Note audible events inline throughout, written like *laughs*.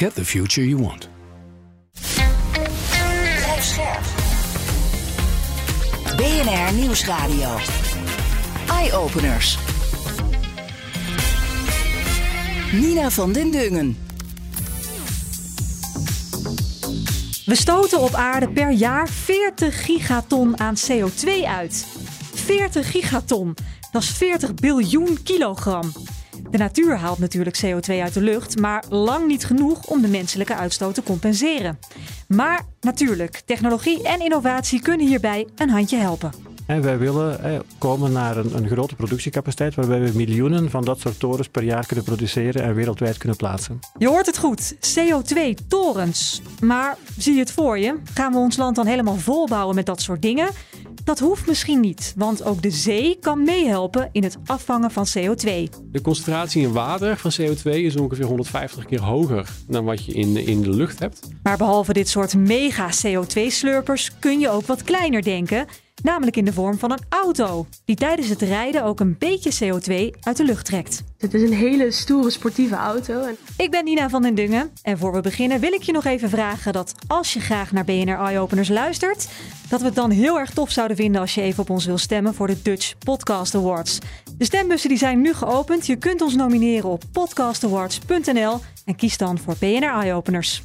Get the future you want. BNR Nieuwsradio. Eye-openers. Nina van den Dungen. We stoten op aarde per jaar 40 gigaton aan CO2 uit. 40 gigaton, dat is 40 biljoen kilogram. De natuur haalt natuurlijk CO2 uit de lucht, maar lang niet genoeg om de menselijke uitstoot te compenseren. Maar natuurlijk, technologie en innovatie kunnen hierbij een handje helpen. En wij willen komen naar een, een, grote productiecapaciteit waarbij we miljoenen van dat soort torens per jaar kunnen produceren en wereldwijd kunnen plaatsen. Je hoort het goed, CO2-torens. Maar zie je het voor je? Gaan we ons land dan helemaal volbouwen met dat soort dingen? Dat hoeft misschien niet, want ook de zee kan meehelpen in het afvangen van CO2. De concentratie in water van CO2 is ongeveer 150 keer hoger dan wat je in, in de lucht hebt. Maar behalve dit soort mega CO2-slurpers kun je ook wat kleiner denken. Namelijk in de vorm van een auto, die tijdens het rijden ook een beetje CO2 uit de lucht trekt. Het is een hele stoere sportieve auto. Ik ben Nina van den Dungen en voor we beginnen wil ik je nog even vragen dat als je graag naar BNR Eye Openers luistert, dat we het dan heel erg tof zouden vinden als je even op ons wil stemmen voor de Dutch Podcast Awards. De stembussen die zijn nu geopend. Je kunt ons nomineren op podcastawards.nl en kies dan voor BNR Eye Openers.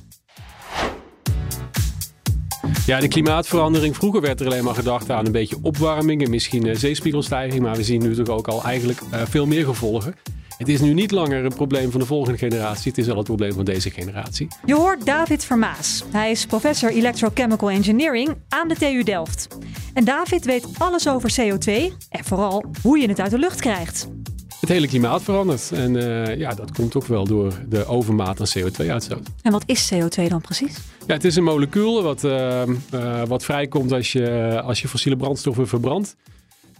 Ja, de klimaatverandering. Vroeger werd er alleen maar gedacht aan een beetje opwarming en misschien uh, zeespiegelstijging. Maar we zien nu toch ook al eigenlijk uh, veel meer gevolgen. Het is nu niet langer een probleem van de volgende generatie. Het is al het probleem van deze generatie. Je hoort David Vermaas. Hij is professor Electrochemical Engineering aan de TU Delft. En David weet alles over CO2 en vooral hoe je het uit de lucht krijgt. Het hele klimaat verandert. En uh, ja, dat komt ook wel door de overmaat aan CO2-uitstoot. En wat is CO2 dan precies? Ja, het is een molecuul wat, uh, uh, wat vrijkomt als je, als je fossiele brandstoffen verbrandt.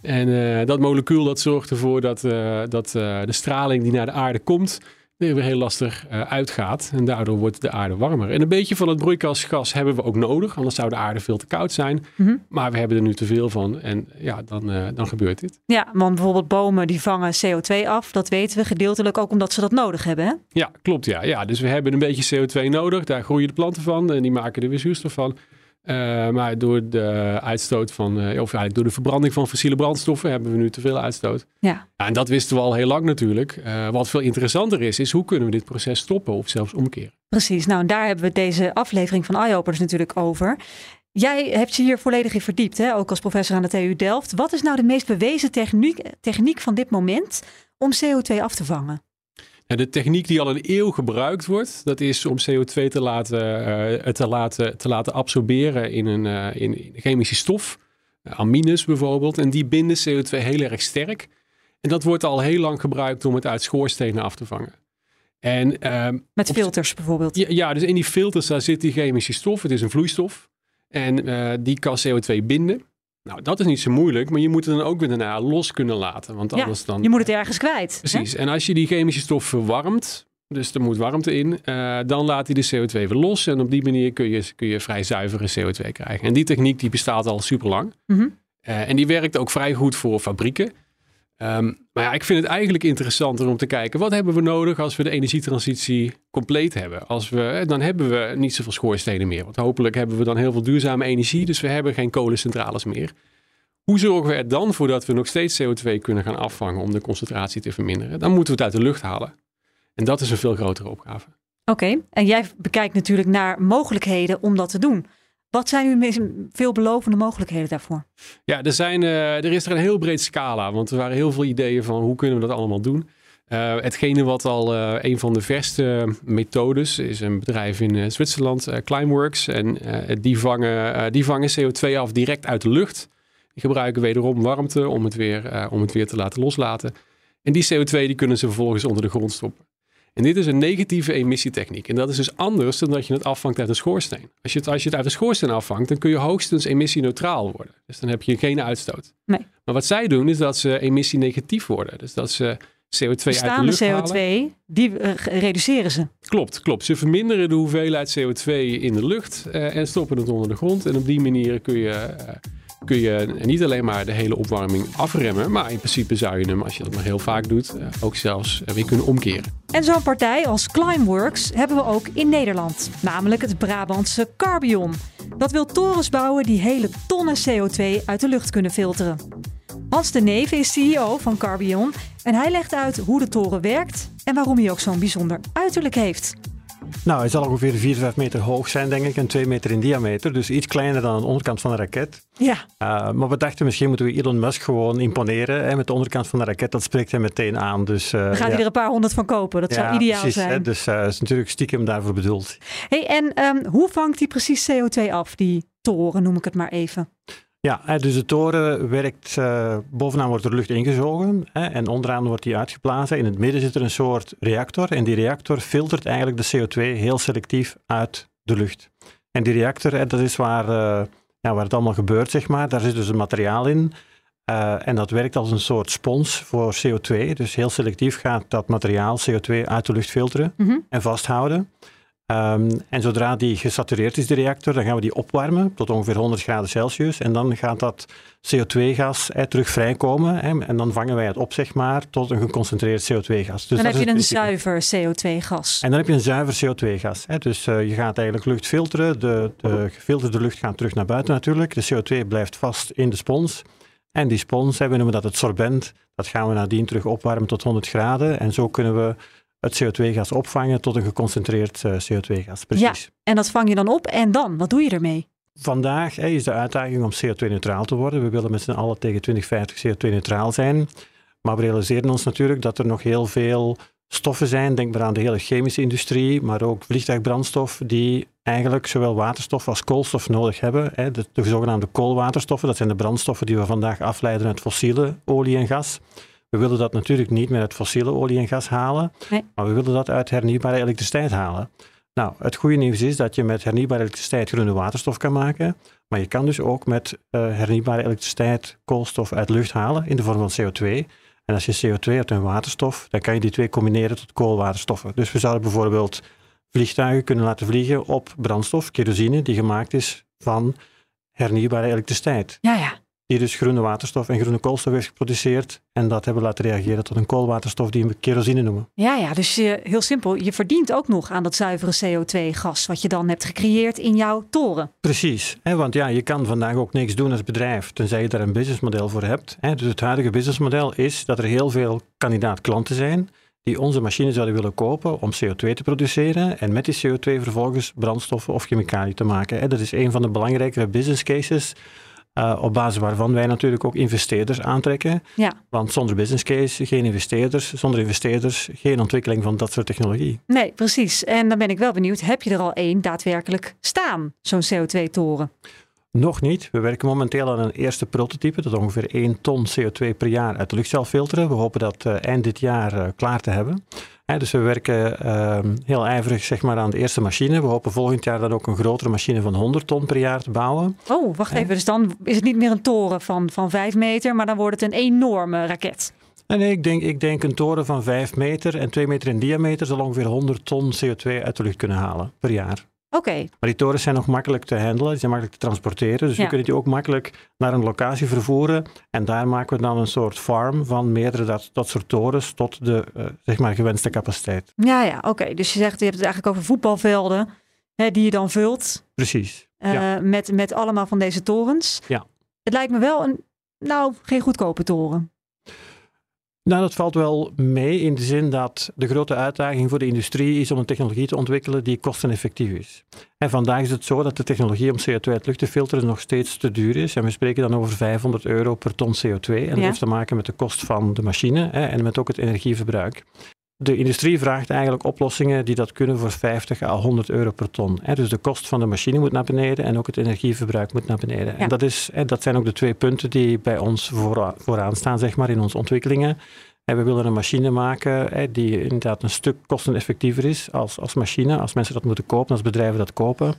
En dat molecuul dat zorgt ervoor dat, dat de straling die naar de aarde komt, weer heel lastig uitgaat. En daardoor wordt de aarde warmer. En een beetje van het broeikasgas hebben we ook nodig, anders zou de aarde veel te koud zijn. Mm -hmm. Maar we hebben er nu te veel van en ja, dan, dan gebeurt dit. Ja, want bijvoorbeeld bomen die vangen CO2 af, dat weten we gedeeltelijk ook omdat ze dat nodig hebben. Hè? Ja, klopt. Ja. ja, dus we hebben een beetje CO2 nodig, daar groeien de planten van en die maken er weer zuurstof van. Uh, maar door de uitstoot van, uh, of eigenlijk door de verbranding van fossiele brandstoffen hebben we nu te veel uitstoot. Ja. ja en dat wisten we al heel lang natuurlijk. Uh, wat veel interessanter is, is hoe kunnen we dit proces stoppen of zelfs omkeren. Precies, nou en daar hebben we deze aflevering van iOpeners natuurlijk over. Jij hebt je hier volledig in verdiept, hè? ook als professor aan de TU Delft. Wat is nou de meest bewezen techniek, techniek van dit moment om CO2 af te vangen? De techniek die al een eeuw gebruikt wordt, dat is om CO2 te laten, uh, te laten, te laten absorberen in een, uh, in chemische stof. Uh, amines bijvoorbeeld. En die binden CO2 heel erg sterk. En dat wordt al heel lang gebruikt om het uit schoorstenen af te vangen. En, ehm, Met filters op, bijvoorbeeld? Ja, ja, dus in die filters daar zit die chemische stof. Het is een vloeistof. En die kan CO2 binden. Nou, dat is niet zo moeilijk, maar je moet het dan ook weer daarna los kunnen laten. Want anders ja, dan... je moet het ergens kwijt. Precies. Hè? En als je die chemische stof verwarmt, dus er moet warmte in, uh, dan laat hij de CO2 weer los. En op die manier kun je, kun je vrij zuivere CO2 krijgen. En die techniek die bestaat al super lang. Mm -hmm. uh, en die werkt ook vrij goed voor fabrieken. Um, maar ja, ik vind het eigenlijk interessanter om te kijken, wat hebben we nodig als we de energietransitie compleet hebben? Als we, dan hebben we niet zoveel schoorstenen meer. Want hopelijk hebben we dan heel veel duurzame energie, dus we hebben geen kolencentrales meer. Hoe zorgen we er dan voor dat we nog steeds CO2 kunnen gaan afvangen om de concentratie te verminderen? Dan moeten we het uit de lucht halen. En dat is een veel grotere opgave. Oké, en jij bekijkt natuurlijk naar mogelijkheden om dat te doen. Wat zijn nu veelbelovende mogelijkheden daarvoor? Ja, er, zijn, uh, er is er een heel breed scala. Want er waren heel veel ideeën van hoe kunnen we dat allemaal doen. Uh, hetgene wat al uh, een van de verste methodes is een bedrijf in Zwitserland, Climeworks. En die, vangen, die vangen CO2 af direct uit de lucht. Die gebruiken wederom warmte om het weer, om het weer te laten loslaten. En die CO2 die kunnen ze vervolgens onder de grond stoppen. En dit is een negatieve emissietechniek. En dat is dus anders dan dat je het afvangt uit een schoorsteen. Als je het, als je het uit een schoorsteen afvangt, dan kun je hoogstens emissieneutraal worden. Dus dan heb je geen uitstoot. Nee. Maar wat zij doen, is dat ze emissienegatief worden. Dus dat ze CO2 uit de Bestaande lucht CO2, halen. die eh, reduceren ze. Klopt, klopt. Ze verminderen de hoeveelheid CO2 in de lucht eh, en stoppen het onder de grond. En op die manier kun je, eh, kun je niet alleen maar de hele opwarming afremmen, maar in principe zou je hem, als je dat maar heel vaak doet, eh, ook zelfs weer kunnen omkeren. En zo'n partij als Climeworks hebben we ook in Nederland. Namelijk het Brabantse Carbion. Dat wil torens bouwen die hele tonnen CO2 uit de lucht kunnen filteren. Hans de Neve is CEO van Carbion en hij legt uit hoe de toren werkt en waarom hij ook zo'n bijzonder uiterlijk heeft. Nou, hij zal ongeveer 4, 5 meter hoog zijn, denk ik, en 2 meter in diameter. Dus iets kleiner dan de onderkant van een raket. Ja, Uh, maar we dachten, misschien moeten we Elon Musk gewoon imponeren hè, met de onderkant van de raket. Dat spreekt hem meteen aan. Dus, uh, daar gaat ja. hij er een paar honderd van kopen. Dat zou ideaal precies, hè. zijn. Dus uh, is natuurlijk stiekem daarvoor bedoeld. Hey, en ehm, hoe vangt hij precies CO2 af, die toren, noem ik het maar even? Ja, dus de toren werkt, eh, bovenaan wordt er lucht ingezogen hè, en onderaan wordt die uitgeblazen. In het midden zit er een soort reactor en die reactor filtert eigenlijk de CO2 heel selectief uit de lucht. En die reactor, hè, dat is waar, eh, ja, waar het allemaal gebeurt, zeg maar. Daar zit dus een materiaal in eh, en dat werkt als een soort spons voor CO2. Dus heel selectief gaat dat materiaal CO2 uit de lucht filteren Mhm. en vasthouden. Ehm, en zodra die gesatureerd is, de reactor, dan gaan we die opwarmen tot ongeveer 100 graden Celsius. En dan gaat dat CO2-gas eh, terug vrijkomen. Hè, en dan vangen wij het op, zeg maar, tot een geconcentreerd CO2-gas. Dus dan heb je een zuiver CO2-gas. En dan heb je een zuiver CO2-gas. Hè. Dus eh, je gaat eigenlijk lucht filteren. De, de gefilterde lucht gaat terug naar buiten natuurlijk. De CO2 blijft vast in de spons. En die spons, hè, we noemen dat het sorbent, dat gaan we nadien terug opwarmen tot 100 graden. En zo kunnen we het CO2-gas opvangen tot een geconcentreerd eh, CO2-gas. Precies. En dat vang je dan op en dan, wat doe je ermee? Vandaag hè, is de uitdaging om CO2-neutraal te worden. We willen met z'n allen tegen 2050 CO2-neutraal zijn. Maar we realiseren ons natuurlijk dat er nog heel veel stoffen zijn. Denk maar aan de hele chemische industrie, maar ook vliegtuigbrandstof, die eigenlijk zowel waterstof als koolstof nodig hebben. Hè. De, de zogenaamde koolwaterstoffen, dat zijn de brandstoffen die we vandaag afleiden uit fossiele olie en gas. We willen dat natuurlijk niet meer uit fossiele olie en gas halen, Nee. maar we willen dat uit hernieuwbare elektriciteit halen. Nou, het goede nieuws is dat je met hernieuwbare elektriciteit groene waterstof kan maken. Maar je kan dus ook met eh, hernieuwbare elektriciteit koolstof uit lucht halen in de vorm van CO2. En als je CO2 hebt en waterstof, dan kan je die twee combineren tot koolwaterstoffen. Dus we zouden bijvoorbeeld vliegtuigen kunnen laten vliegen op brandstof, kerosine, die gemaakt is van hernieuwbare elektriciteit. Ja, ja. Die dus groene waterstof en groene koolstof heeft geproduceerd. En dat hebben we laten reageren tot een koolwaterstof die we kerosine noemen. Ja, ja, dus je, heel simpel. Je verdient ook nog aan dat zuivere CO2-gas wat je dan hebt gecreëerd in jouw toren. Precies, hè, want ja, je kan vandaag ook niks doen als bedrijf, tenzij je daar een businessmodel voor hebt. Hè. Dus het huidige businessmodel is dat er heel veel kandidaat klanten zijn die onze machine zouden willen kopen om CO2 te produceren en met die CO2 vervolgens brandstoffen of chemicaliën te maken. Hè. Dat is een van de belangrijkere business cases, eh, op basis waarvan wij natuurlijk ook investeerders aantrekken. Ja. Want zonder business case geen investeerders, zonder investeerders geen ontwikkeling van dat soort technologie. Nee, precies. En dan ben ik wel benieuwd, heb je er al één daadwerkelijk staan, zo'n CO2-toren? Nog niet. We werken momenteel aan een eerste prototype dat ongeveer 1 ton CO2 per jaar uit de lucht zal filteren. We hopen dat eh, eind dit jaar eh, klaar te hebben. Dus we werken ehm, heel ijverig zeg maar, aan de eerste machine. We hopen volgend jaar dan ook een grotere machine van 100 ton per jaar te bouwen. Oh, wacht even. Dus dan is het niet meer een toren van, van 5 meter, maar dan wordt het een enorme raket. En nee, ik denk, ik denk een toren van 5 meter en 2 meter in diameter zal ongeveer 100 ton CO2 uit de lucht kunnen halen per jaar. Oké, Maar die torens zijn nog makkelijk te handelen, die zijn makkelijk te transporteren. Dus Ja. we kunnen die ook makkelijk naar een locatie vervoeren. En daar maken we dan een soort farm van meerdere dat, dat soort torens tot de eh, zeg maar gewenste capaciteit. ja, ja, oké. Dus je zegt, je hebt het eigenlijk over voetbalvelden hè, die je dan vult Precies. eh, Ja. met, met allemaal van deze torens. Ja. Het lijkt me wel een, nou, geen goedkope toren. Nou, dat valt wel mee in de zin dat de grote uitdaging voor de industrie is om een technologie te ontwikkelen die kosteneffectief is. En vandaag is het zo dat de technologie om CO2 uit lucht te filteren nog steeds te duur is. En we spreken dan over 500 euro per ton CO2. En dat Ja. heeft te maken met de kost van de machine hè, en met ook het energieverbruik. De industrie vraagt eigenlijk oplossingen die dat kunnen voor 50 à 100 euro per ton. Dus de kost van de machine moet naar beneden en ook het energieverbruik moet naar beneden. Ja. En dat, is, dat zijn ook de twee punten die bij ons voora- vooraan staan zeg maar, in onze ontwikkelingen. En we willen een machine maken die inderdaad een stuk kosteneffectiever is als, als machine, als mensen dat moeten kopen, als bedrijven dat kopen.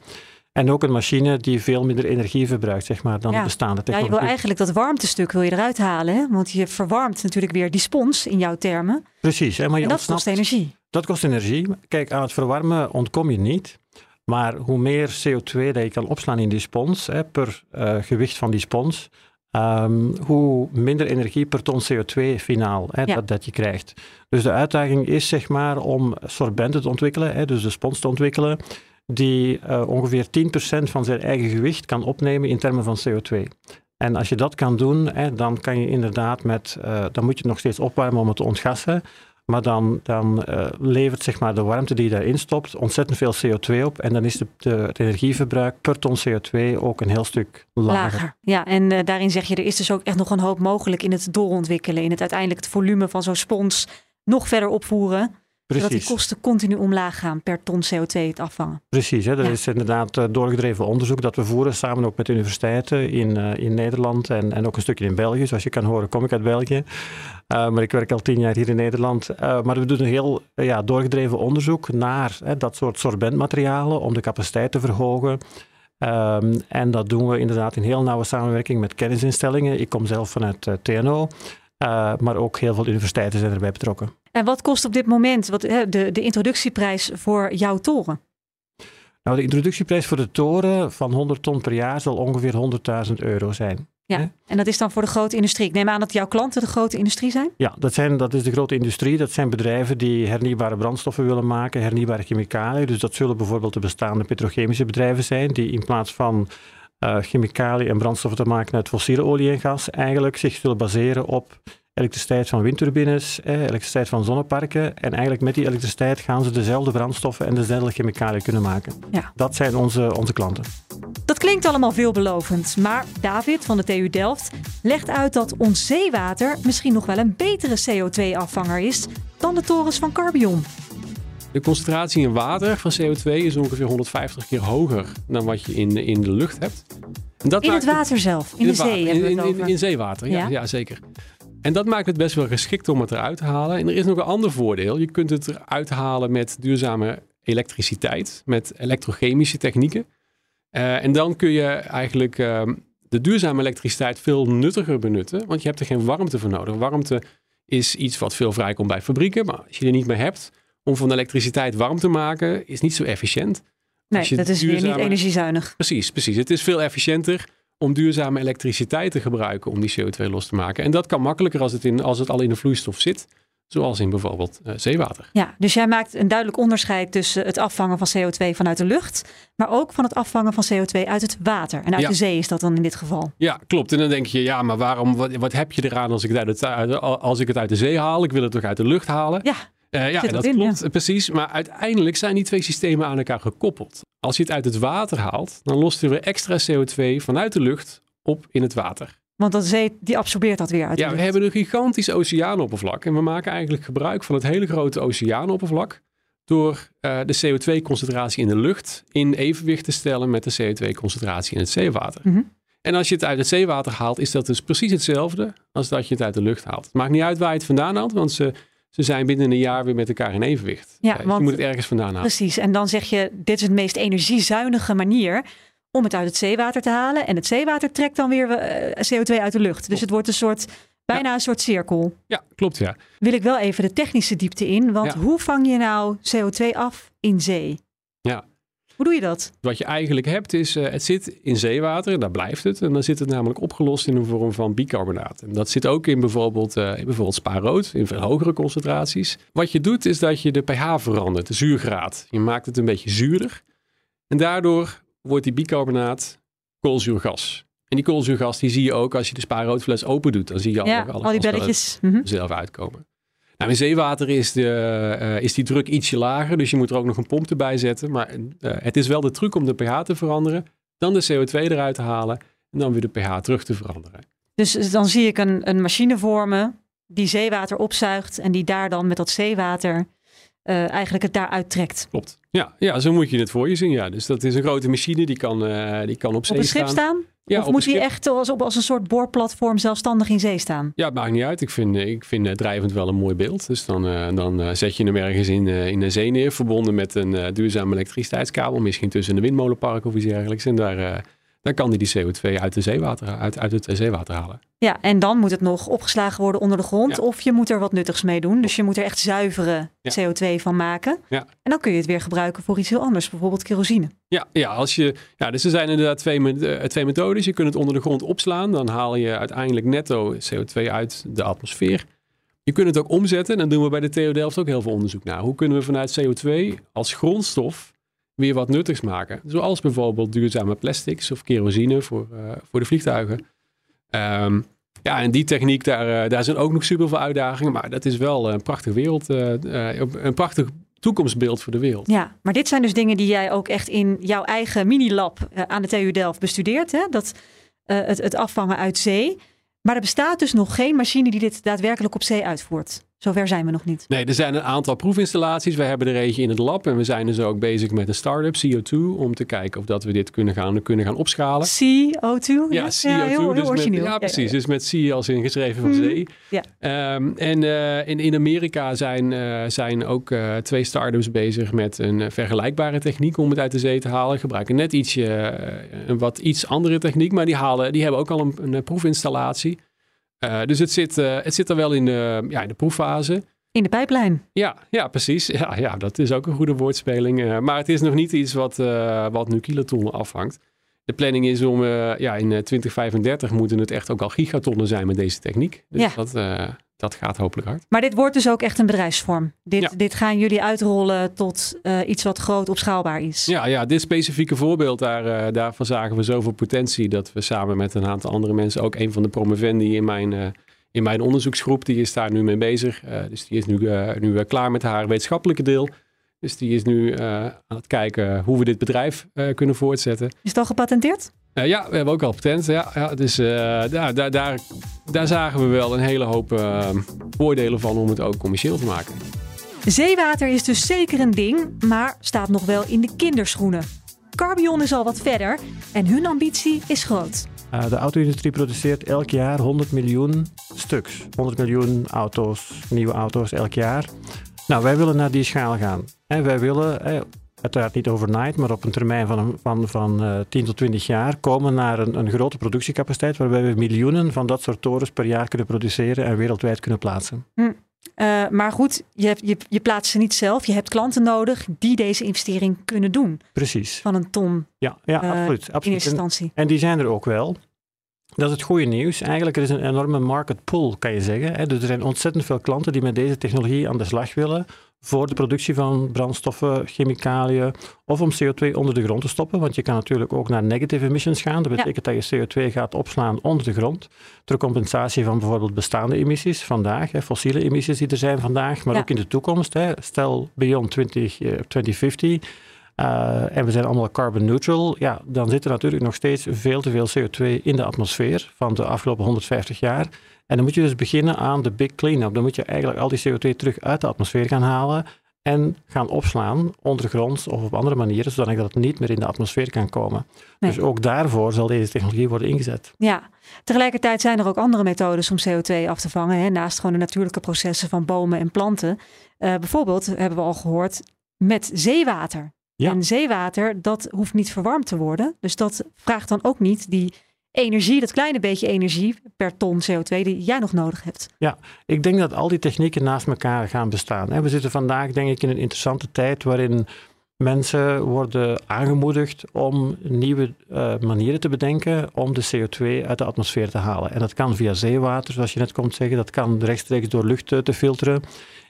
En ook een machine die veel minder energie verbruikt, zeg maar, dan Ja. de bestaande Ja, je technologie. wil eigenlijk dat warmtestuk wil je eruit halen. Hè? Want je verwarmt natuurlijk weer die spons in jouw termen. Precies, hè, maar je En dat ontsnapt- kost energie. Dat kost energie. Kijk, aan het verwarmen ontkom je niet. Maar hoe meer CO2 dat je kan opslaan in die spons, hè, per eh, gewicht van die spons, ehm, hoe minder energie per ton CO2 finaal hè, Ja. dat, dat je krijgt. Dus de uitdaging is zeg maar om sorbenten te ontwikkelen, hè, dus de spons te ontwikkelen, die eh, ongeveer 10% van zijn eigen gewicht kan opnemen in termen van CO2. En als je dat kan doen, hè, dan kan je inderdaad met, eh, dan moet je het nog steeds opwarmen om het te ontgassen. Maar dan, dan eh, levert zeg maar, de warmte die je daarin stopt ontzettend veel CO2 op. En dan is de, de, het energieverbruik per ton CO2 ook een heel stuk lager. Lager. Ja, en daarin zeg je, er is dus ook echt nog een hoop mogelijk in het doorontwikkelen. In het uiteindelijk het volume van zo'n spons nog verder opvoeren. Zodat die Precies, kosten continu omlaag gaan per ton CO2 het afvangen. precies hè. dat Ja. is inderdaad eh, doorgedreven onderzoek dat we voeren samen ook met universiteiten in, eh, in Nederland en, en ook een stukje in België. Zoals je kan horen kom ik uit België. Uh, maar ik werk al tien jaar hier in Nederland. Uh, maar we doen een heel uh, ja, doorgedreven onderzoek naar hè, dat soort sorbentmaterialen om de capaciteit te verhogen. Um, en dat doen we inderdaad in heel nauwe samenwerking met kennisinstellingen. Ik kom zelf vanuit TNO, uh, maar ook heel veel universiteiten zijn erbij betrokken. En wat kost op dit moment wat, de, de introductieprijs voor jouw toren? Nou, de introductieprijs voor de toren van 100 ton per jaar zal ongeveer 100.000 euro zijn. Ja, He? en dat is dan voor de grote industrie. Ik neem aan dat jouw klanten de grote industrie zijn? Ja, dat, zijn, dat is de grote industrie. Dat zijn bedrijven die hernieuwbare brandstoffen willen maken, hernieuwbare chemicaliën. Dus dat zullen bijvoorbeeld de bestaande petrochemische bedrijven zijn, die in plaats van uh, chemicaliën en brandstoffen te maken uit fossiele olie en gas, eigenlijk zich zullen baseren op elektriciteit van windturbines, eh, elektriciteit van zonneparken. En eigenlijk met die elektriciteit gaan ze dezelfde brandstoffen en dezelfde chemicaliën kunnen maken. Ja. Dat zijn onze, onze klanten. Dat klinkt allemaal veelbelovend, maar David van de TU Delft legt uit dat ons zeewater misschien nog wel een betere CO2-afvanger is dan de torens van Carbion. De concentratie in water van CO2 is ongeveer 150 keer hoger dan wat je in, in de lucht hebt. En dat in het water het, zelf, in, in de zee water, hebben we in, het. In, in zeewater, ja, ja? ja zeker. En dat maakt het best wel geschikt om het eruit te halen. En er is nog een ander voordeel. Je kunt het eruit halen met duurzame elektriciteit, met elektrochemische technieken. Uh, en dan kun je eigenlijk uh, de duurzame elektriciteit veel nuttiger benutten, want je hebt er geen warmte voor nodig. Warmte is iets wat veel vrijkomt bij fabrieken, maar als je er niet meer hebt om van elektriciteit warm te maken, is niet zo efficiënt. Nee, dat is duurzame... weer niet energiezuinig. Precies, precies. Het is veel efficiënter om duurzame elektriciteit te gebruiken om die CO2 los te maken. En dat kan makkelijker als het, in, als het al in de vloeistof zit, zoals in bijvoorbeeld uh, zeewater. Ja, dus jij maakt een duidelijk onderscheid tussen het afvangen van CO2 vanuit de lucht, maar ook van het afvangen van CO2 uit het water. En uit ja. de zee is dat dan in dit geval. Ja, klopt. En dan denk je, ja, maar waarom, wat, wat heb je eraan als ik, het uit, als ik het uit de zee haal? Ik wil het toch uit de lucht halen? Ja. Uh, ja, dat in, klopt, ja. precies. Maar uiteindelijk zijn die twee systemen aan elkaar gekoppeld. Als je het uit het water haalt, dan lost er weer extra CO2 vanuit de lucht op in het water. Want de zee die absorbeert dat weer uit. Ja, we hebben een gigantisch oceaanoppervlak. En we maken eigenlijk gebruik van het hele grote oceaanoppervlak. Door uh, de CO2-concentratie in de lucht in evenwicht te stellen met de CO2-concentratie in het zeewater. Mm -hmm. En als je het uit het zeewater haalt, is dat dus precies hetzelfde als dat je het uit de lucht haalt. Het maakt niet uit waar je het vandaan haalt, want ze, ze zijn binnen een jaar weer met elkaar in evenwicht. Ja, dus want, je moet het ergens vandaan halen. Precies, en dan zeg je, dit is de meest energiezuinige manier om het uit het zeewater te halen. En het zeewater trekt dan weer uh, CO2 uit de lucht. Dus het wordt een soort, bijna ja. een soort cirkel. Ja, klopt ja. Wil ik wel even de technische diepte in. Want ja. hoe vang je nou CO2 af in zee? Ja. Hoe doe je dat? Wat je eigenlijk hebt is, uh, het zit in zeewater, daar blijft het. En dan zit het namelijk opgelost in een vorm van bicarbonaat. En dat zit ook in bijvoorbeeld, uh, in bijvoorbeeld spaarrood, in veel hogere concentraties. Wat je doet is dat je de pH verandert, de zuurgraad. Je maakt het een beetje zuurder. En daardoor wordt die bicarbonaat koolzuurgas. En die koolzuurgas die zie je ook als je de spaarroodfles open doet. Dan zie je ja, alle, alle al die belletjes mm -hmm. zelf uitkomen. Nou, in zeewater is, de, uh, is die druk ietsje lager, dus je moet er ook nog een pomp erbij zetten. Maar uh, het is wel de truc om de pH te veranderen, dan de CO2 eruit te halen en dan weer de pH terug te veranderen. Dus dan zie ik een, een machine vormen die zeewater opzuigt en die daar dan met dat zeewater eh, eigenlijk het daaruit trekt. Klopt. Ja, ja, zo moet je het voor je zien. Ja. Dus dat is een grote machine die kan, eh, die kan op zee Op een schip staan? Ja, of moet schip. echt als, op, als een soort boorplatform zelfstandig in zee staan? Ja, het maakt niet uit. Ik vind, ik vind eh, drijvend wel een mooi beeld. Dus dan, eh, dan eh, zet je hem ergens in, eh, in een zee neer, verbonden met een eh, duurzame elektriciteitskabel, misschien tussen een windmolenpark of iets dergelijks. En daar, daar kan hij die CO2 uit, de zeewater, uit, uit het zeewater halen. Ja, en dan moet het nog opgeslagen worden onder de grond. Ja. Of je moet er wat nuttigs mee doen. Dus je moet er echt zuivere Ja. CO2 van maken. Ja. En dan kun je het weer gebruiken voor iets heel anders. Bijvoorbeeld kerosine. Ja, ja, als je, ja, dus er zijn inderdaad twee, eh, twee methodes. Je kunt het onder de grond opslaan. Dan haal je uiteindelijk netto CO2 uit de atmosfeer. Je kunt het ook omzetten. En dan doen we bij de TU Delft ook heel veel onderzoek naar. Hoe kunnen we vanuit CO2 als grondstof weer wat nuttigs maken? Zoals bijvoorbeeld duurzame plastics of kerosine voor, eh, voor de vliegtuigen. Ehm, ja, en die techniek, daar, eh, daar zijn ook nog super veel uitdagingen. Maar dat is wel een prachtig wereld, eh, een prachtig toekomstbeeld voor de wereld. Ja, maar dit zijn dus dingen die jij ook echt in jouw eigen minilab aan de TU Delft bestudeert. Hè? Dat, het, het afvangen uit zee. Maar er bestaat dus nog geen machine die dit daadwerkelijk op zee uitvoert. Zover zijn we nog niet. Nee, er zijn een aantal proefinstallaties. We hebben er eentje in het lab en we zijn dus ook bezig met een start-up, CO2, om te kijken of dat we dit kunnen gaan, kunnen gaan opschalen. CO2? Ja, hè? CO2. heel, heel dus met, ja, precies. Dus met C als in geschreven van Mhm. zee. Ja. Ehm, en eh, in, in Amerika zijn, eh, zijn ook eh, twee start-ups bezig met een vergelijkbare techniek om het uit de zee te halen. Gebruiken net ietsje, een wat iets andere techniek, maar die, halen, die hebben ook al een, een proefinstallatie. Eh, dus het zit, eh, het zit er wel in de, ja, in de proeffase. In de pijplijn. Ja, ja precies. Ja, ja, dat is ook een goede woordspeling. Eh, maar het is nog niet iets wat, wat nu kilotonnen afhangt. De planning is om, ja, in eh, 2035 moeten het echt ook al gigatonnen zijn met deze techniek. Dus Ja. dat, dat gaat hopelijk hard. Maar dit wordt dus ook echt een bedrijfsvorm. Dit, Ja. dit gaan jullie uitrollen tot eh, iets wat groot opschaalbaar is. Ja, ja dit specifieke voorbeeld, daar, eh, daarvan zagen we zoveel potentie dat we samen met een aantal andere mensen, ook een van de promovendi in mijn, eh, in mijn onderzoeksgroep, die is daar nu mee bezig. Dus die is nu, nu klaar met haar wetenschappelijke deel. Dus die is nu aan het kijken hoe we dit bedrijf kunnen voortzetten. Is het al gepatenteerd? Eh, ja, we hebben ook al patent. Ja, ja, dus eh, daar, daar, daar, daar zagen we wel een hele hoop eh, voordelen van om het ook commercieel te maken. Zeewater is dus zeker een ding, maar staat nog wel in de kinderschoenen. Carbion is al wat verder en hun ambitie is groot. Uh, de auto-industrie produceert elk jaar 100 miljoen stuks. 100 miljoen auto's, nieuwe auto's elk jaar. Nou, wij willen naar die schaal gaan. En wij willen, eh, uiteraard niet overnight, maar op een termijn van, van, van uh, 10 tot 20 jaar komen naar een, een grote productiecapaciteit waarbij we miljoenen van dat soort torens per jaar kunnen produceren en wereldwijd kunnen plaatsen. Hm. Uh, maar goed, je, je, je plaatst ze niet zelf. Je hebt klanten nodig die deze investering kunnen doen. Precies. Van een ton. Ja, ja uh, absoluut, absoluut. In eerste instantie. En, en die zijn er ook wel. Dat is het goede nieuws. Eigenlijk er is een enorme market pull, kan je zeggen. Dus er zijn ontzettend veel klanten die met deze technologie aan de slag willen voor de productie van brandstoffen, chemicaliën of om CO2 onder de grond te stoppen. Want je kan natuurlijk ook naar negative emissions gaan. Dat betekent ja. dat je CO2 gaat opslaan onder de grond. Ter compensatie van bijvoorbeeld bestaande emissies vandaag, hè, fossiele emissies die er zijn vandaag, maar ja. ook in de toekomst. Hè. Stel beyond 20, uh, 2050. Uh, en we zijn allemaal carbon neutral, ja, dan zit er natuurlijk nog steeds veel te veel CO2 in de atmosfeer van de afgelopen 150 jaar. En dan moet je dus beginnen aan de big clean-up. Dan moet je eigenlijk al die CO2 terug uit de atmosfeer gaan halen en gaan opslaan ondergronds of op andere manieren, zodat het niet meer in de atmosfeer kan komen. Nee. Dus ook daarvoor zal deze technologie worden ingezet. Ja, tegelijkertijd zijn er ook andere methodes om CO2 af te vangen, hè, naast gewoon de natuurlijke processen van bomen en planten. Uh, bijvoorbeeld, hebben we al gehoord, met zeewater. Ja. En zeewater, dat hoeft niet verwarmd te worden. Dus dat vraagt dan ook niet die energie, dat kleine beetje energie per ton CO2 die jij nog nodig hebt. Ja, ik denk dat al die technieken naast elkaar gaan bestaan. We zitten vandaag denk ik in een interessante tijd waarin mensen worden aangemoedigd om nieuwe uh, manieren te bedenken om de CO2 uit de atmosfeer te halen. En dat kan via zeewater, zoals je net komt zeggen. Dat kan rechtstreeks door lucht te filteren.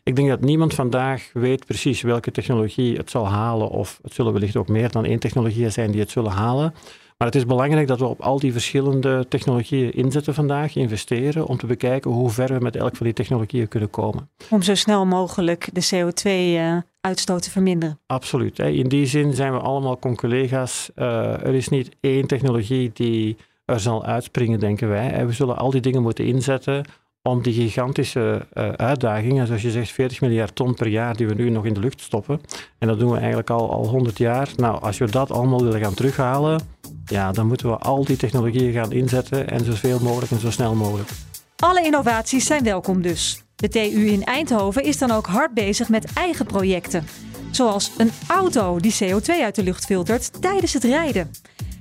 Ik denk dat niemand vandaag weet precies welke technologie het zal halen. Of het zullen wellicht ook meer dan één technologie zijn die het zullen halen. Maar het is belangrijk dat we op al die verschillende technologieën inzetten vandaag, investeren, om te bekijken hoe ver we met elk van die technologieën kunnen komen. Om zo snel mogelijk de CO2-uitstoot te verminderen. Absoluut. In die zin zijn we allemaal conculega's. Uh, er is niet één technologie die er zal uitspringen, denken wij. We zullen al die dingen moeten inzetten om die gigantische uh, uitdagingen, zoals je zegt, 40 miljard ton per jaar die we nu nog in de lucht stoppen. En dat doen we eigenlijk al, al 100 jaar. Nou, als we dat allemaal willen gaan terughalen, ja, dan moeten we al die technologieën gaan inzetten en zoveel mogelijk en zo snel mogelijk. Alle innovaties zijn welkom dus. De TU in Eindhoven is dan ook hard bezig met eigen projecten. Zoals een auto die CO2 uit de lucht filtert tijdens het rijden.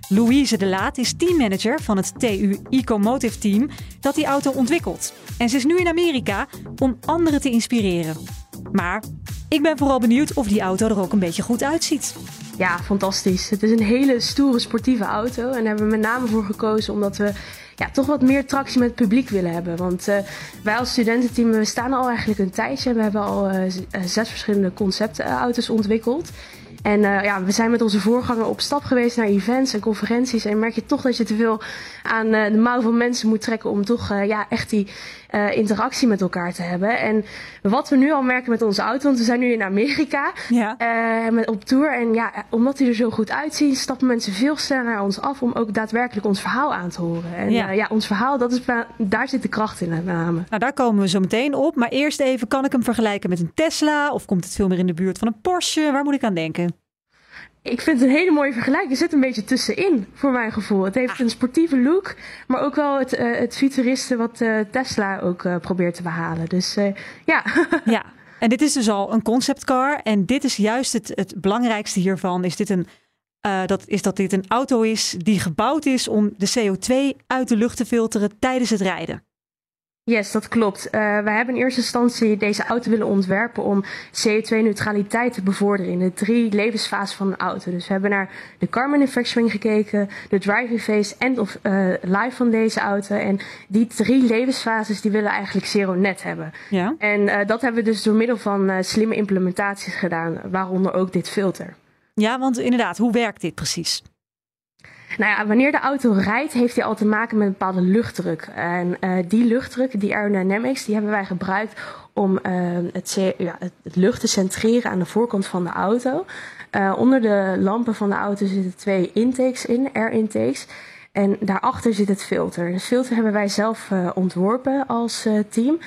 Louise de Laat is teammanager van het TU Ecomotive Team dat die auto ontwikkelt. En ze is nu in Amerika om anderen te inspireren. Maar ik ben vooral benieuwd of die auto er ook een beetje goed uitziet. Ja, fantastisch. Het is een hele stoere sportieve auto. En daar hebben we met name voor gekozen omdat we ja, toch wat meer tractie met het publiek willen hebben. Want uh, wij als studententeam we staan al eigenlijk een tijdje. We hebben al uh, zes verschillende conceptauto's ontwikkeld. En uh, ja, we zijn met onze voorganger op stap geweest naar events en conferenties. En merk je toch dat je te veel aan uh, de mouw van mensen moet trekken om toch uh, ja, echt die interactie met elkaar te hebben. En wat we nu al merken met onze auto, want we zijn nu in Amerika ja. met, op tour. En ja, omdat die er zo goed uitzien, stappen mensen veel sneller naar ons af om ook daadwerkelijk ons verhaal aan te horen. En ja, ja ons verhaal, dat is, daar zit de kracht in met name. Nou, daar komen we zo meteen op. Maar eerst even, kan ik hem vergelijken met een Tesla? Of komt het veel meer in de buurt van een Porsche? Waar moet ik aan denken? Ik vind het een hele mooie vergelijking. Er zit een beetje tussenin, voor mijn gevoel. Het heeft een sportieve look, maar ook wel het, uh, het wat uh, Tesla ook uh, probeert te behalen. Dus ja. *laughs* ja, en dit is dus al een conceptcar. En dit is juist het, het belangrijkste hiervan. Is, dit een, dat, is dat dit een auto is die gebouwd is om de CO2 uit de lucht te filteren tijdens het rijden. Yes, dat klopt. Uh, wij hebben in eerste instantie deze auto willen ontwerpen om CO2-neutraliteit te bevorderen in de drie levensfasen van een auto. Dus we hebben naar de car manufacturing gekeken, de driving phase en of uh, life van deze auto. En die drie levensfases die willen eigenlijk zero net hebben. Ja. En uh, dat hebben we dus door middel van slimme implementaties gedaan, waaronder ook dit filter. Ja, want inderdaad, hoe werkt dit precies? Nou ja, wanneer de auto rijdt, heeft hij al te maken met een bepaalde luchtdruk. En uh, die luchtdruk, die aerodynamics, die hebben wij gebruikt om uh, het, ja, het, lucht te centreren aan de voorkant van de auto. Uh, onder de lampen van de auto zitten twee intakes in, air intakes. En daarachter zit het filter. Het filter hebben wij zelf ontworpen als team.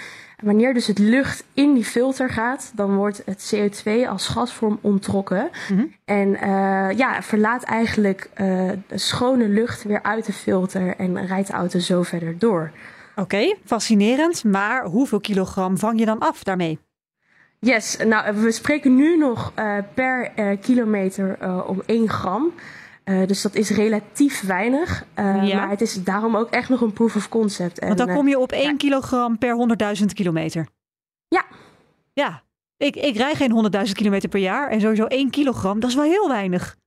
Wanneer dus het lucht in die filter gaat, dan wordt het CO2 als gasvorm onttrokken. Mhm. En uh, ja, verlaat eigenlijk uh, schone lucht weer uit de filter en rijdt de auto zo verder door. Oké, fascinerend. Maar hoeveel kilogram vang je dan af daarmee? Yes, nou we spreken nu nog uh, per kilometer om 1 gram. Uh, dus dat is relatief weinig. Uh, ja. Maar het is daarom ook echt nog een proof of concept. En, Want dan kom je op 1 ja. kilogram per 100.000 kilometer. Ja. Ja. Ik, ik rij geen 100.000 kilometer per jaar. En sowieso 1 kilogram, dat is wel heel weinig.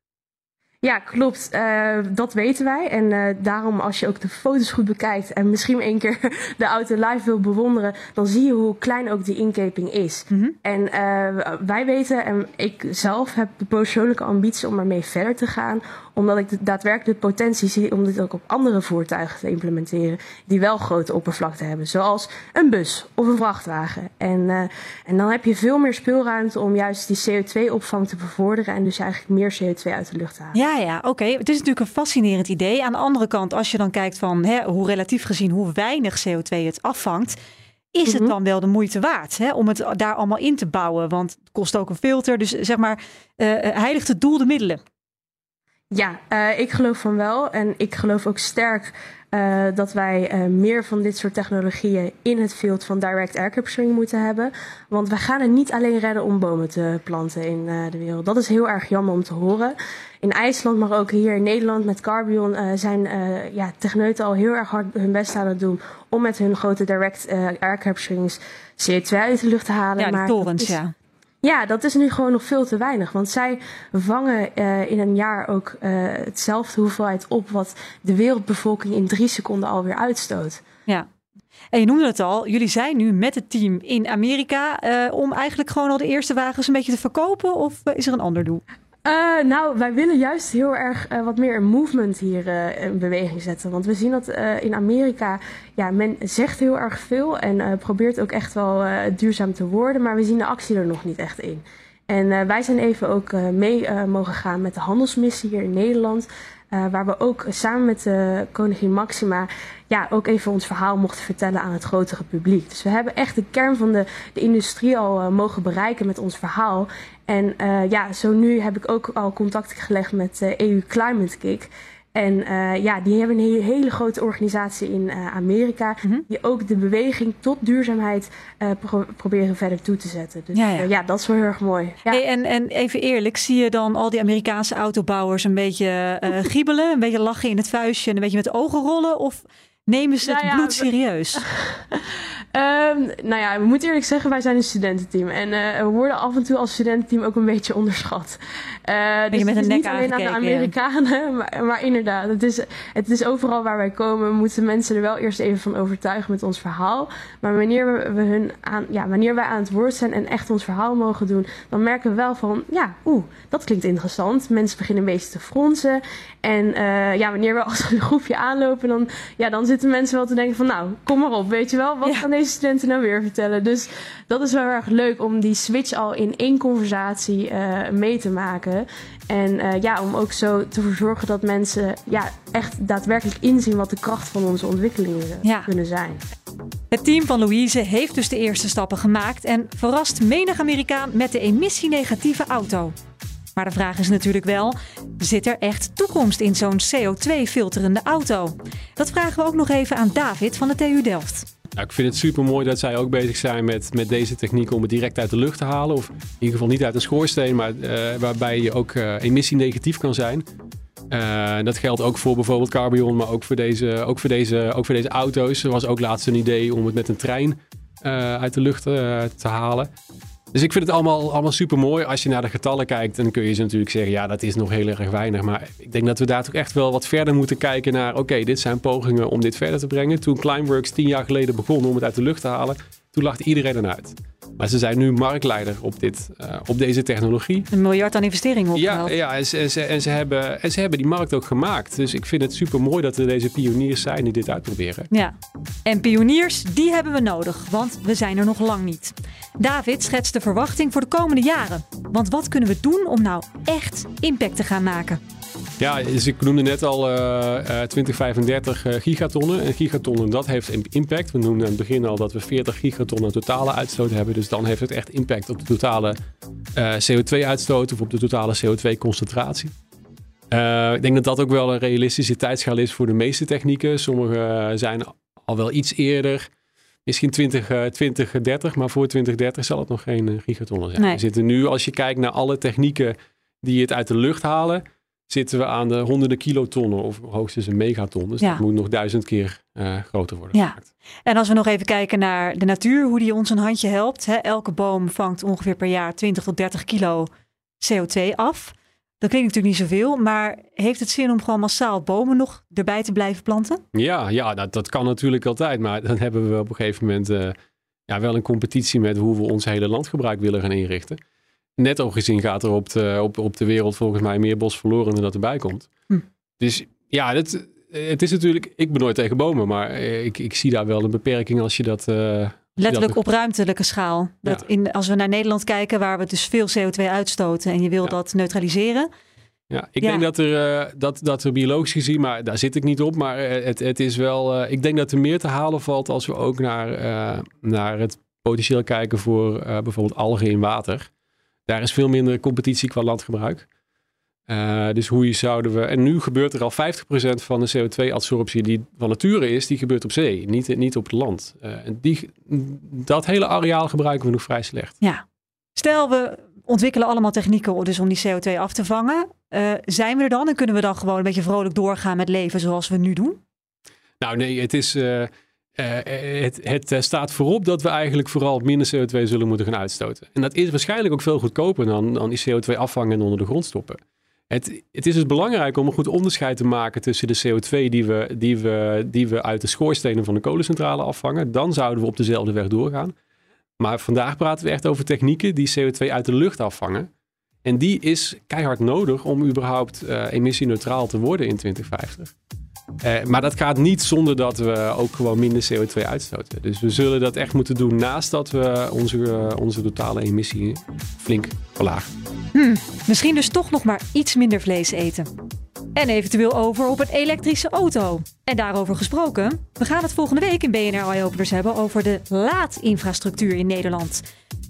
Ja, klopt. Uh, dat weten wij. En uh, daarom, als je ook de foto's goed bekijkt en misschien één keer *laughs* de auto live wil bewonderen, dan zie je hoe klein ook die inkeping is. Mm -hmm. En uh, wij weten, en ik zelf heb de persoonlijke ambitie om ermee verder te gaan, omdat ik daadwerkelijk de potentie zie om dit ook op andere voertuigen te implementeren, die wel grote oppervlakte hebben, zoals een bus of een vrachtwagen. En, en dan heb je veel meer speelruimte om juist die CO2-opvang te bevorderen en dus eigenlijk meer CO2 uit de lucht te halen. Ja, ja, ja, oké. Het is natuurlijk een fascinerend idee. Aan de andere kant, als je dan kijkt van hè, hoe relatief gezien hoe weinig CO2 het afvangt, is het mhm. dan wel de moeite waard hè, om het daar allemaal in te bouwen? Want het kost ook een filter. Dus zeg maar, uh, heiligt het doel de middelen? Ja, uh, ik geloof van wel. En ik geloof ook sterk uh, dat wij uh, meer van dit soort technologieën in het veld van direct air capturing moeten hebben. Want we gaan het niet alleen redden om bomen te planten in de wereld. Dat is heel erg jammer om te horen. In IJsland, maar ook hier in Nederland met Carbion zijn ja, techneuten al heel erg hard hun best aan het doen om met hun grote direct air capturings CO2 uit de lucht te halen. Ja, de torens, ja. Ja, dat is nu gewoon nog veel te weinig. Want zij vangen uh, in een jaar ook uh, hetzelfde hoeveelheid op wat de wereldbevolking in drie seconden alweer uitstoot. Ja. En je noemde het al, jullie zijn nu met het team in Amerika uh, om eigenlijk gewoon al de eerste wagens een beetje te verkopen of is er een ander doel? Uh, nou, wij willen juist heel erg uh, wat meer een movement hier uh, in beweging zetten. Want we zien dat in Amerika, ja, men zegt heel erg veel en probeert ook echt wel duurzaam te worden. Maar we zien de actie er nog niet echt in. En wij zijn even ook mee mogen gaan met de handelsmissie hier in Nederland. waar we ook samen met de koningin Maxima ja, ook even ons verhaal mochten vertellen aan het grotere publiek. Dus we hebben echt de kern van de, de industrie al mogen bereiken met ons verhaal. En ja, zo nu heb ik ook al contact gelegd met EU e Climate Kick. En uh, ja, die hebben een hele, grote organisatie in Amerika. Mm -hmm. Die ook de beweging tot duurzaamheid pro proberen verder toe te zetten. Dus ja, ja. ja, dat is wel heel erg mooi. Ja. Hey, en, en even eerlijk, zie je dan al die Amerikaanse autobouwers een beetje giebelen, een beetje lachen in het vuistje en een beetje met ogen rollen? Of nemen ze het bloed serieus? Um, *laughs* nou ja, we moeten eerlijk zeggen, wij zijn een studententeam. En uh, we worden af en toe als studententeam ook een beetje onderschat. Uh, dus met het is niet alleen aan de Amerikanen, *laughs* maar, maar, inderdaad, het is, het is overal waar wij komen, moeten mensen er wel eerst even van overtuigen met ons verhaal. Maar wanneer we, we hun aan, ja, wanneer wij aan het woord zijn en echt ons verhaal mogen doen, dan merken we wel van, ja, oeh, dat klinkt interessant. Mensen beginnen een beetje te fronsen. En uh, ja, wanneer we *laughs* als een groepje aanlopen, dan, ja, dan zitten mensen wel te denken van, nou, kom maar op, weet je wel, wat ja deze studenten nou weer vertellen? Dus dat is wel erg leuk om die switch al in één conversatie uh, mee te maken. En uh, ja, om ook zo te zorgen dat mensen ja, echt daadwerkelijk inzien wat de kracht van onze ontwikkelingen ja. kunnen zijn. Het team van Louise heeft dus de eerste stappen gemaakt en verrast menig Amerikaan met de emissienegatieve auto. Maar de vraag is natuurlijk wel: zit er echt toekomst in zo'n CO2-filterende auto? Dat vragen we ook nog even aan David van de TU Delft. Nou, ik vind het super mooi dat zij ook bezig zijn met, met deze techniek om het direct uit de lucht te halen. Of in ieder geval niet uit een schoorsteen, maar uh, waarbij je ook uh, emissienegatief kan zijn. Uh, dat geldt ook voor bijvoorbeeld Carbion, maar ook voor, deze, ook, voor deze, ook voor deze auto's. Er was ook laatst een idee om het met een trein uit de lucht te halen. Dus ik vind het allemaal, allemaal super mooi. Als je naar de getallen kijkt, dan kun je ze natuurlijk zeggen: ja, dat is nog heel erg weinig. Maar ik denk dat we daar toch echt wel wat verder moeten kijken naar: oké, dit zijn pogingen om dit verder te brengen. Toen Climeworks tien jaar geleden begon om het uit de lucht te halen, toen lachte iedereen eruit. Maar ze zijn nu marktleider op, dit, uh, op deze technologie. Een miljard aan investeringen opgehaald. Ja, ja en, ze, en, ze, en, ze hebben, en ze hebben die markt ook gemaakt. Dus ik vind het super mooi dat er deze pioniers zijn die dit uitproberen. Ja, en pioniers, die hebben we nodig, want we zijn er nog lang niet. David schetst de verwachting voor de komende jaren. Want wat kunnen we doen om nou echt impact te gaan maken? Ja, dus ik noemde net al uh, uh, 2035 uh, gigatonnen. En gigatonnen, dat heeft impact. We noemden aan het begin al dat we 40 gigatonnen totale uitstoot hebben. Dus dan heeft het echt impact op de totale uh, CO2-uitstoot of op de totale CO2-concentratie. Uh, ik denk dat dat ook wel een realistische tijdschaal is voor de meeste technieken. Sommige zijn al wel iets eerder. Misschien 20, 2030, maar voor 2030 zal het nog geen gigatonnen zijn. Nee. We zitten nu, als je kijkt naar alle technieken die het uit de lucht halen zitten we aan de honderden kilotonnen of hoogstens een megaton. Dus dat moet nog duizend keer uh, groter worden ja. gemaakt. En als we nog even kijken naar de natuur, hoe die ons een handje helpt. Hè? Elke boom vangt ongeveer per jaar 20 tot 30 kilo CO2 af. Dat klinkt natuurlijk niet zoveel, maar heeft het zin om gewoon massaal bomen nog erbij te blijven planten? Ja, ja dat, dat kan natuurlijk altijd. Maar dan hebben we op een gegeven moment uh, ja, wel een competitie met hoe we ons hele landgebruik willen gaan inrichten netto gezien gaat er op de, op, op de wereld volgens mij meer bos verloren dan dat erbij komt. Hm. Dus ja, het, het is natuurlijk, ik ben nooit tegen bomen, maar ik, ik zie daar wel een beperking als je dat... Uh, Letterlijk op ruimtelijke schaal. Dat in, als we naar Nederland kijken, waar we dus veel CO2 uitstoten en je wil dat neutraliseren. Ja, ik denk dat er, uh, dat, dat er biologisch gezien, maar daar zit ik niet op, maar het, het is wel, uh, ik denk dat er meer te halen valt als we ook naar, naar het potentieel kijken voor bijvoorbeeld algen in water. Daar is veel minder competitie qua landgebruik. Uh, dus hoe zouden we. En nu gebeurt er al 50% van de CO2-absorptie die van nature is, die gebeurt op zee, niet, niet op het land. Uh, en die, dat hele areaal gebruiken we nog vrij slecht. Ja. Stel, we ontwikkelen allemaal technieken dus om die CO2 af te vangen. Uh, zijn we er dan en kunnen we dan gewoon een beetje vrolijk doorgaan met leven zoals we nu doen? Nou, nee, het is. Uh, het, het, staat voorop dat we eigenlijk vooral minder CO2 zullen moeten gaan uitstoten. En dat is waarschijnlijk ook veel goedkoper dan, dan die CO2 afvangen en onder de grond stoppen. Het, het, is dus belangrijk om een goed onderscheid te maken tussen de CO2 die we, die, we, die we uit de schoorstenen van de kolencentrale afvangen. Dan zouden we op dezelfde weg doorgaan. Maar vandaag praten we echt over technieken die CO2 uit de lucht afvangen. En die is keihard nodig om überhaupt uh, emissieneutraal te worden in 2050. Eh, maar dat gaat niet zonder dat we ook gewoon minder CO2 uitstoten. Dus we zullen dat echt moeten doen naast dat we onze, eh, onze totale emissie flink verlagen. Misschien dus toch nog maar iets minder vlees eten. En eventueel over op een elektrische auto. En daarover gesproken, we gaan het volgende week in BNR Eye Openers hebben over de laadinfrastructuur in Nederland.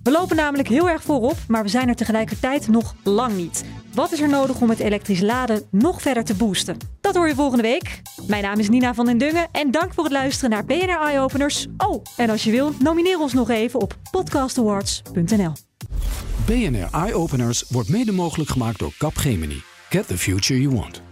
We lopen namelijk heel erg voorop, maar we zijn er tegelijkertijd nog lang niet. Wat is er nodig om het elektrisch laden nog verder te boosten? Dat hoor je volgende week. Mijn naam is Nina van den Dungen en dank voor het luisteren naar BNR Eye Openers. Oh, en als je wil, nomineer ons nog even op podcastawards.nl. BNR Eye Openers wordt mede mogelijk gemaakt door Capgemini. Get the future you want.